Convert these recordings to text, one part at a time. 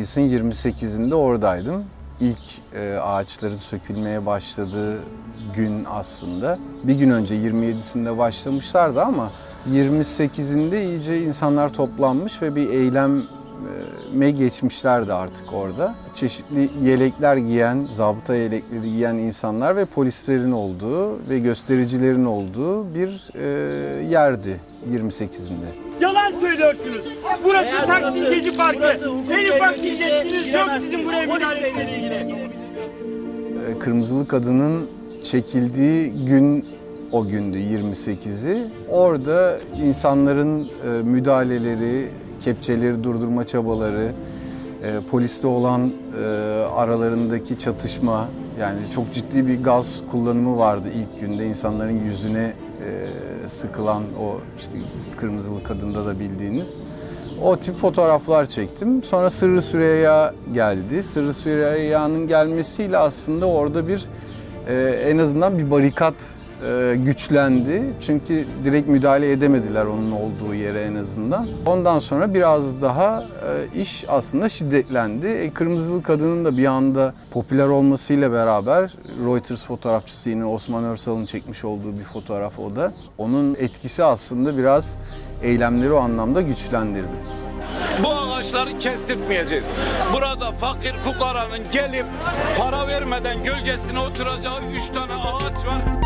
Mayıs'ın 28'inde oradaydım. İlk e, ağaçların sökülmeye başladığı gün aslında. Bir gün önce 27'sinde başlamışlardı ama 28'inde iyice insanlar toplanmış ve bir eylem me geçmişlerdi artık orada. Çeşitli yelekler giyen, zabıta yelekleri giyen insanlar ve polislerin olduğu ve göstericilerin olduğu bir e, yerdi 28'inde. Yalan söylüyorsunuz. Burası Taksim Gezi Parkı. En ufak bir yetkiniz yok sizin buraya müdahale etmenize. E, Kırmızılı Kadın'ın çekildiği gün o gündü 28'i. Orada insanların e, müdahaleleri, kepçeleri durdurma çabaları, e, poliste olan e, aralarındaki çatışma, yani çok ciddi bir gaz kullanımı vardı ilk günde. insanların yüzüne e, sıkılan o işte kırmızılı kadında da bildiğiniz. O tip fotoğraflar çektim. Sonra Sırrı Süreyya geldi. Sırrı Süreyya'nın gelmesiyle aslında orada bir e, en azından bir barikat e, güçlendi. Çünkü direkt müdahale edemediler onun olduğu yere en azından. Ondan sonra biraz daha e, iş aslında şiddetlendi. E, Kırmızılı Kadın'ın da bir anda popüler olmasıyla beraber Reuters fotoğrafçısı yine Osman Örsal'ın çekmiş olduğu bir fotoğraf o da. Onun etkisi aslında biraz eylemleri o anlamda güçlendirdi. Bu ağaçları kestirtmeyeceğiz. Burada fakir fukaranın gelip para vermeden gölgesine oturacağı üç tane ağaç var.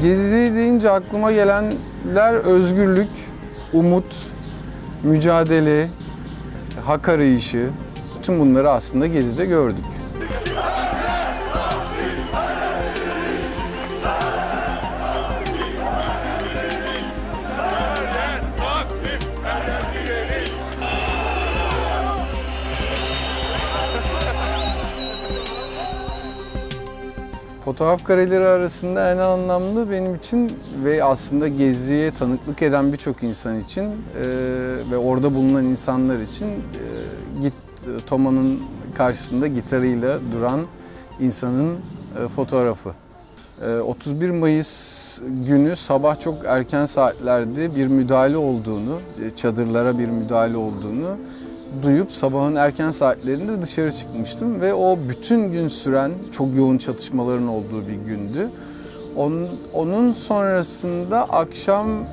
Gezi deyince aklıma gelenler özgürlük, umut, mücadele, hak arayışı. Tüm bunları aslında Gezi'de gördük. Fotoğraf kareleri arasında en anlamlı benim için ve aslında Gezi'ye tanıklık eden birçok insan için e, ve orada bulunan insanlar için e, git Toma'nın karşısında gitarıyla duran insanın e, fotoğrafı. E, 31 Mayıs günü sabah çok erken saatlerde bir müdahale olduğunu, e, çadırlara bir müdahale olduğunu duyup sabahın erken saatlerinde dışarı çıkmıştım ve o bütün gün süren çok yoğun çatışmaların olduğu bir gündü. Onun, sonrasında akşam e,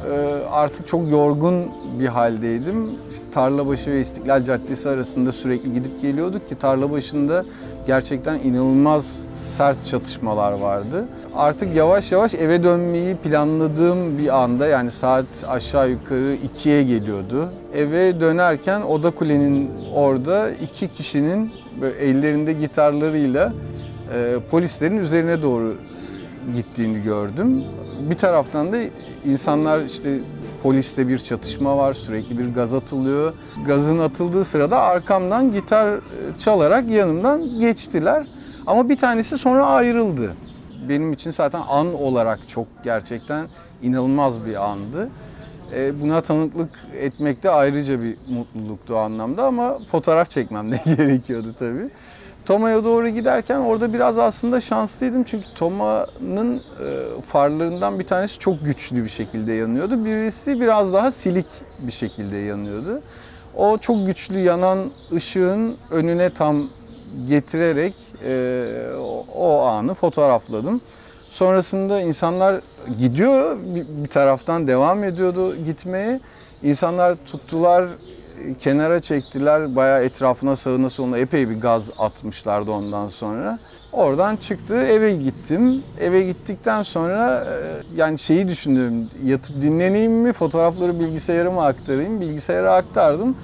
artık çok yorgun bir haldeydim. İşte Tarlabaşı ve İstiklal Caddesi arasında sürekli gidip geliyorduk ki Tarlabaşı'nda gerçekten inanılmaz sert çatışmalar vardı. Artık yavaş yavaş eve dönmeyi planladığım bir anda yani saat aşağı yukarı 2'ye geliyordu. Eve dönerken Oda Kule'nin orada iki kişinin böyle ellerinde gitarlarıyla e, polislerin üzerine doğru gittiğini gördüm. Bir taraftan da insanlar işte poliste bir çatışma var, sürekli bir gaz atılıyor. Gazın atıldığı sırada arkamdan gitar çalarak yanımdan geçtiler. Ama bir tanesi sonra ayrıldı. Benim için zaten an olarak çok gerçekten inanılmaz bir andı. Buna tanıklık etmek de ayrıca bir mutluluktu o anlamda ama fotoğraf çekmem de gerekiyordu tabii. Toma'ya doğru giderken orada biraz aslında şanslıydım çünkü Toma'nın e, farlarından bir tanesi çok güçlü bir şekilde yanıyordu. Birisi biraz daha silik bir şekilde yanıyordu. O çok güçlü yanan ışığın önüne tam getirerek e, o anı fotoğrafladım. Sonrasında insanlar gidiyor bir taraftan devam ediyordu gitmeye. İnsanlar tuttular kenara çektiler. Bayağı etrafına sağına soluna epey bir gaz atmışlardı ondan sonra. Oradan çıktı eve gittim. Eve gittikten sonra yani şeyi düşündüm. Yatıp dinleneyim mi? Fotoğrafları bilgisayarıma aktarayım. Bilgisayara aktardım.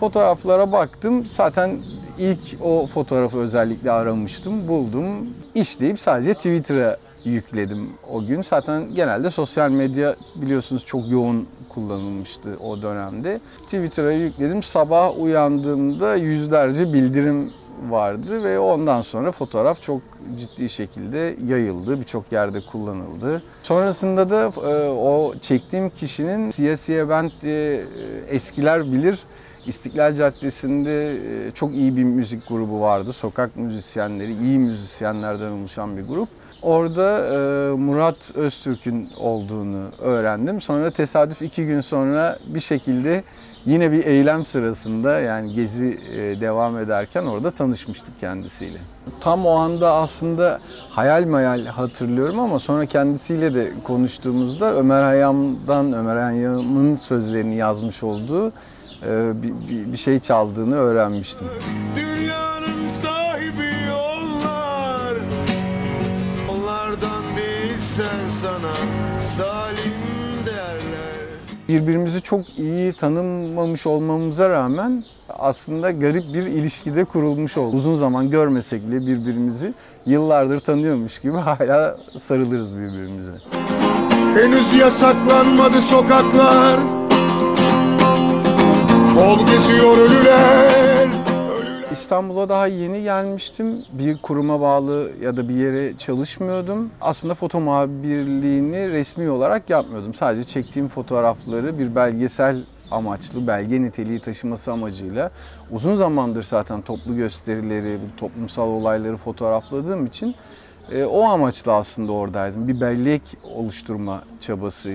Fotoğraflara baktım. Zaten ilk o fotoğrafı özellikle aramıştım. Buldum. İşleyip sadece Twitter'a yükledim o gün. Zaten genelde sosyal medya biliyorsunuz çok yoğun kullanılmıştı o dönemde. Twitter'a yükledim. Sabah uyandığımda yüzlerce bildirim vardı ve ondan sonra fotoğraf çok ciddi şekilde yayıldı. Birçok yerde kullanıldı. Sonrasında da e, o çektiğim kişinin siyasiye bent diye e, eskiler bilir İstiklal Caddesi'nde e, çok iyi bir müzik grubu vardı. Sokak müzisyenleri, iyi müzisyenlerden oluşan bir grup. Orada e, Murat Öztürk'ün olduğunu öğrendim. Sonra tesadüf iki gün sonra bir şekilde yine bir eylem sırasında yani gezi e, devam ederken orada tanışmıştık kendisiyle. Tam o anda aslında hayal mayal hatırlıyorum ama sonra kendisiyle de konuştuğumuzda Ömer Hayyam'dan Ömer Hayyam'ın sözlerini yazmış olduğu e, bir, bir- şey çaldığını öğrenmiştim. Dünyanın değilsen sana Salim derler birbirimizi çok iyi tanımamış olmamıza rağmen aslında garip bir ilişkide kurulmuş oldu. Uzun zaman görmesek bile birbirimizi yıllardır tanıyormuş gibi hala sarılırız birbirimize. Henüz yasaklanmadı sokaklar Kol geziyor Ölüler İstanbul'a daha yeni gelmiştim. Bir kuruma bağlı ya da bir yere çalışmıyordum. Aslında foto muhabirliğini resmi olarak yapmıyordum. Sadece çektiğim fotoğrafları bir belgesel amaçlı, belge niteliği taşıması amacıyla uzun zamandır zaten toplu gösterileri, toplumsal olayları fotoğrafladığım için e, o amaçla aslında oradaydım. Bir bellek oluşturma çabası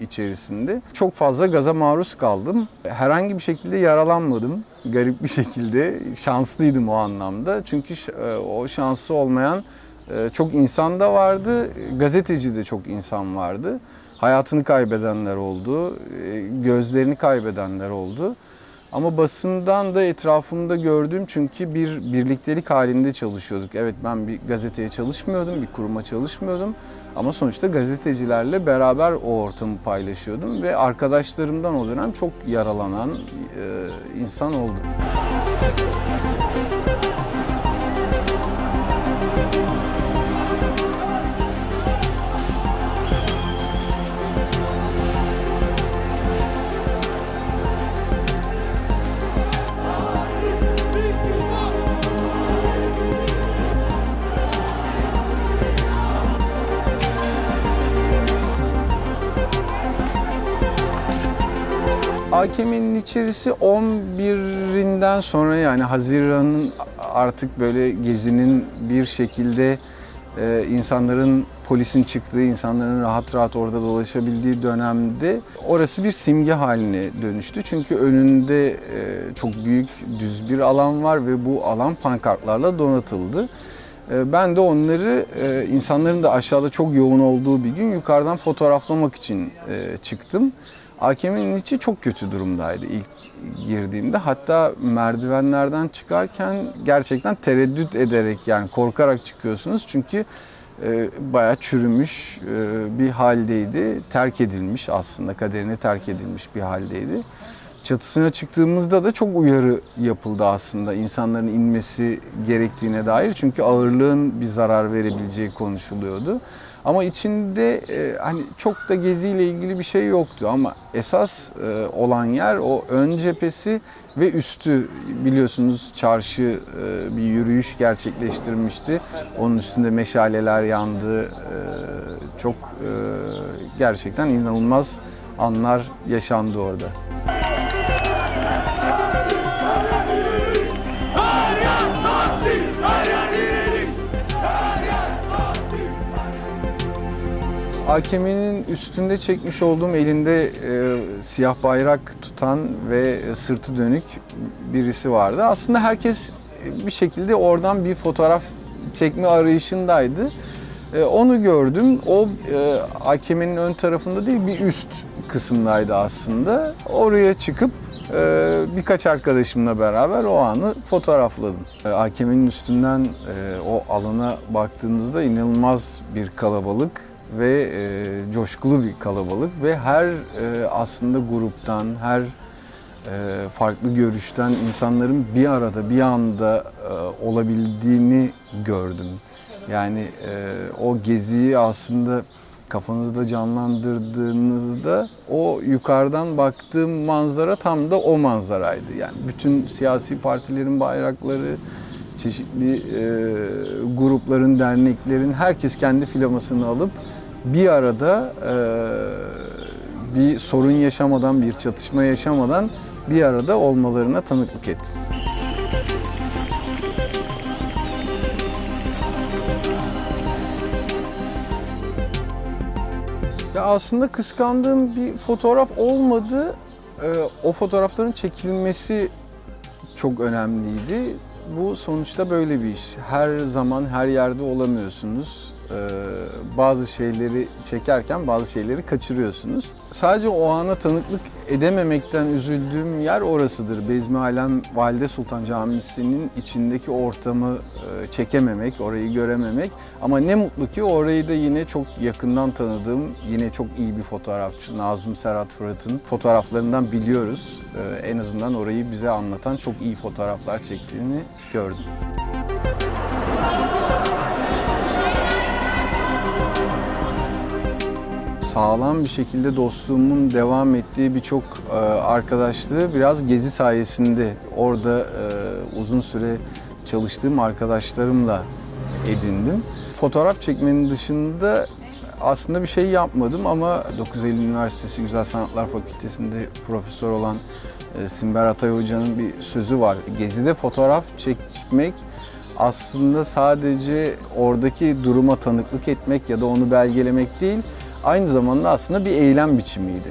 içerisinde. Çok fazla gaza maruz kaldım. Herhangi bir şekilde yaralanmadım. Garip bir şekilde şanslıydım o anlamda. Çünkü e, o şansı olmayan e, çok insan da vardı. Gazeteci de çok insan vardı. Hayatını kaybedenler oldu. e, Gözlerini kaybedenler oldu. Ama basından da etrafımda gördüğüm çünkü bir birliktelik halinde çalışıyorduk. Evet ben bir gazeteye çalışmıyordum, bir kuruma çalışmıyordum. Ama sonuçta gazetecilerle beraber o ortamı paylaşıyordum. Ve arkadaşlarımdan o dönem çok yaralanan e, insan oldu. AKM'nin içerisi 11'inden sonra yani Haziran'ın artık böyle gezinin bir şekilde e, insanların polisin çıktığı, insanların rahat rahat orada dolaşabildiği dönemde orası bir simge haline dönüştü. Çünkü önünde e, çok büyük düz bir alan var ve bu alan pankartlarla donatıldı. E, Ben de onları e, insanların da aşağıda çok yoğun olduğu bir gün yukarıdan fotoğraflamak için e, çıktım. AKM'nin içi çok kötü durumdaydı ilk girdiğimde. Hatta merdivenlerden çıkarken gerçekten tereddüt ederek yani korkarak çıkıyorsunuz. Çünkü e, bayağı çürümüş e, bir haldeydi. Terk edilmiş aslında kaderine terk edilmiş bir haldeydi. Çatısına çıktığımızda da çok uyarı yapıldı aslında insanların inmesi gerektiğine dair. Çünkü ağırlığın bir zarar verebileceği konuşuluyordu. Ama içinde e, hani çok da geziyle ilgili bir şey yoktu ama esas e, olan yer o ön cephesi ve üstü biliyorsunuz çarşı e, bir yürüyüş gerçekleştirmişti. Onun üstünde meşaleler yandı. E, çok e, gerçekten inanılmaz anlar yaşandı orada. AKM'nin üstünde çekmiş olduğum elinde e, siyah bayrak tutan ve sırtı dönük birisi vardı. Aslında herkes bir şekilde oradan bir fotoğraf çekme arayışındaydı. E, onu gördüm. O e, AKM'nin ön tarafında değil bir üst kısımdaydı aslında. Oraya çıkıp e, birkaç arkadaşımla beraber o anı fotoğrafladım. E, AKM'nin üstünden e, o alana baktığınızda inanılmaz bir kalabalık ve e, coşkulu bir kalabalık ve her e, aslında gruptan, her e, farklı görüşten insanların bir arada, bir anda e, olabildiğini gördüm. Yani e, o geziyi aslında kafanızda canlandırdığınızda o yukarıdan baktığım manzara tam da o manzaraydı. Yani bütün siyasi partilerin bayrakları, çeşitli e, grupların, derneklerin herkes kendi filamasını alıp bir arada e, bir sorun yaşamadan, bir çatışma yaşamadan bir arada olmalarına tanıklık ettim. Ya aslında kıskandığım bir fotoğraf olmadı. Ee, o fotoğrafların çekilmesi çok önemliydi. Bu sonuçta böyle bir iş. Her zaman her yerde olamıyorsunuz. Ee, bazı şeyleri çekerken bazı şeyleri kaçırıyorsunuz. Sadece o ana tanıklık edememekten üzüldüğüm yer orasıdır. Bezmi Alem Valide Sultan Camisi'nin içindeki ortamı e, çekememek, orayı görememek. Ama ne mutlu ki orayı da yine çok yakından tanıdığım, yine çok iyi bir fotoğrafçı Nazım Serhat Fırat'ın fotoğraflarından biliyoruz. Ee, en azından orayı bize anlatan çok iyi fotoğraflar çektiğini gördüm. Sağlam bir şekilde dostluğumun devam ettiği birçok e, arkadaşlığı biraz gezi sayesinde orada e, uzun süre çalıştığım arkadaşlarımla edindim. Fotoğraf çekmenin dışında aslında bir şey yapmadım ama 9 Eylül Üniversitesi Güzel Sanatlar Fakültesi'nde profesör olan e, Simber Atay Hoca'nın bir sözü var. Gezide fotoğraf çekmek aslında sadece oradaki duruma tanıklık etmek ya da onu belgelemek değil, aynı zamanda aslında bir eylem biçimiydi.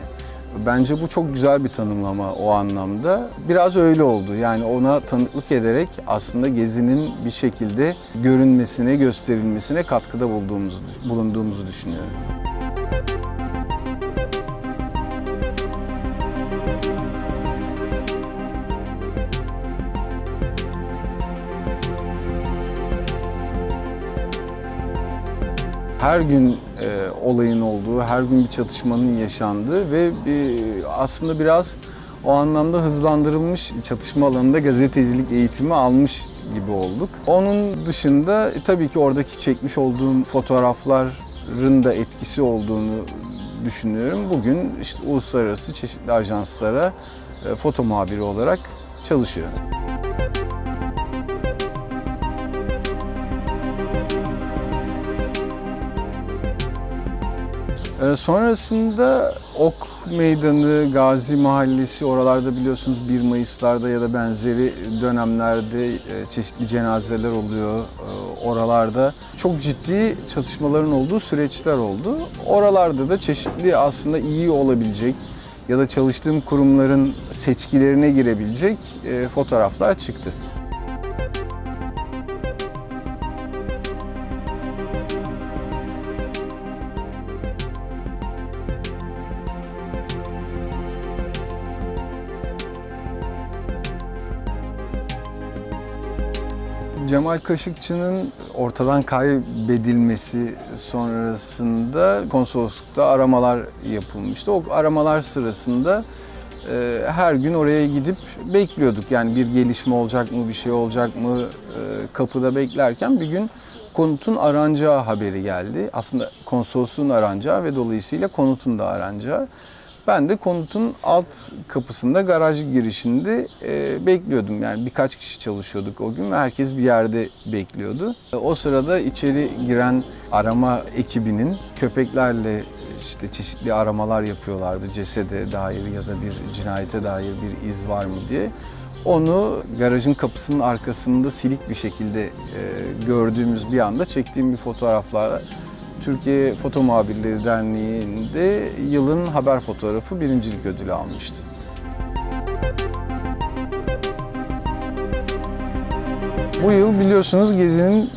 Bence bu çok güzel bir tanımlama o anlamda. Biraz öyle oldu. Yani ona tanıklık ederek aslında gezinin bir şekilde görünmesine, gösterilmesine katkıda bulduğumuzu, bulunduğumuzu düşünüyorum. Her gün e, olayın olduğu, her gün bir çatışmanın yaşandığı ve bir, aslında biraz o anlamda hızlandırılmış çatışma alanında gazetecilik eğitimi almış gibi olduk. Onun dışında e, tabii ki oradaki çekmiş olduğum fotoğrafların da etkisi olduğunu düşünüyorum. Bugün işte uluslararası çeşitli ajanslara e, foto muhabiri olarak çalışıyorum. Ee, Sonrasında Ok Meydanı, Gazi Mahallesi oralarda biliyorsunuz 1 Mayıs'larda ya da benzeri dönemlerde e, çeşitli cenazeler oluyor. Ee, Oralarda çok ciddi çatışmaların olduğu süreçler oldu. Oralarda da çeşitli aslında iyi olabilecek ya da çalıştığım kurumların seçkilerine girebilecek e, fotoğraflar çıktı. Cemal Kaşıkçı'nın ortadan kaybedilmesi sonrasında konsoloslukta aramalar yapılmıştı. O aramalar sırasında e, her gün oraya gidip bekliyorduk. Yani bir gelişme olacak mı, bir şey olacak mı e, kapıda beklerken bir gün konutun aranacağı haberi geldi. Aslında konsolosluğun aranacağı ve dolayısıyla konutun da aranacağı. Ben de konutun alt kapısında garaj girişinde e, bekliyordum. Yani birkaç kişi çalışıyorduk o gün ve herkes bir yerde bekliyordu. E, o sırada içeri giren arama ekibinin köpeklerle işte çeşitli aramalar yapıyorlardı. Cesede dair ya da bir cinayete dair bir iz var mı diye. Onu garajın kapısının arkasında silik bir şekilde e, gördüğümüz bir anda çektiğim bir fotoğraflarla Türkiye Foto Muhabirleri Derneği'nde yılın haber fotoğrafı birincilik ödülü almıştı. Bu yıl biliyorsunuz Gezi'nin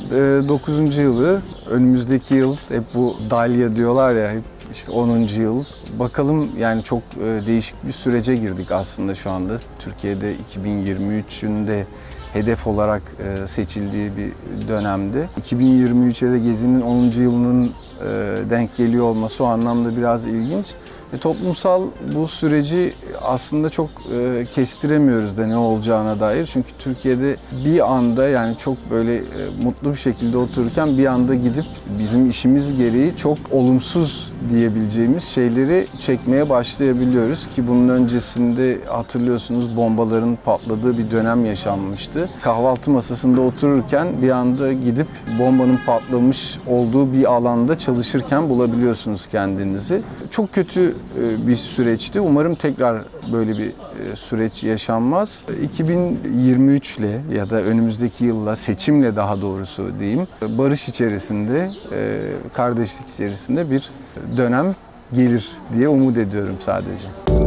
9. yılı. Önümüzdeki yıl hep bu Dalya diyorlar ya hep işte 10. yıl. Bakalım yani çok e, değişik bir sürece girdik aslında şu anda. Türkiye'de 2023'ün de hedef olarak e, seçildiği bir dönemde. 2023'e de Gezi'nin 10. yılının e, denk geliyor olması o anlamda biraz ilginç. E, toplumsal bu süreci aslında çok e, kestiremiyoruz da ne olacağına dair. Çünkü Türkiye'de bir anda yani çok böyle e, mutlu bir şekilde otururken bir anda gidip bizim işimiz gereği çok olumsuz diyebileceğimiz şeyleri çekmeye başlayabiliyoruz ki bunun öncesinde hatırlıyorsunuz bombaların patladığı bir dönem yaşanmıştı. Kahvaltı masasında otururken bir anda gidip bombanın patlamış olduğu bir alanda çalışırken bulabiliyorsunuz kendinizi. Çok kötü e, bir süreçti. Umarım tekrar böyle bir e, süreç yaşanmaz. 2023 ile ya da önümüzdeki yılla seçimle daha doğrusu diyeyim barış içerisinde, e, kardeşlik içerisinde bir dönem gelir diye umut ediyorum sadece.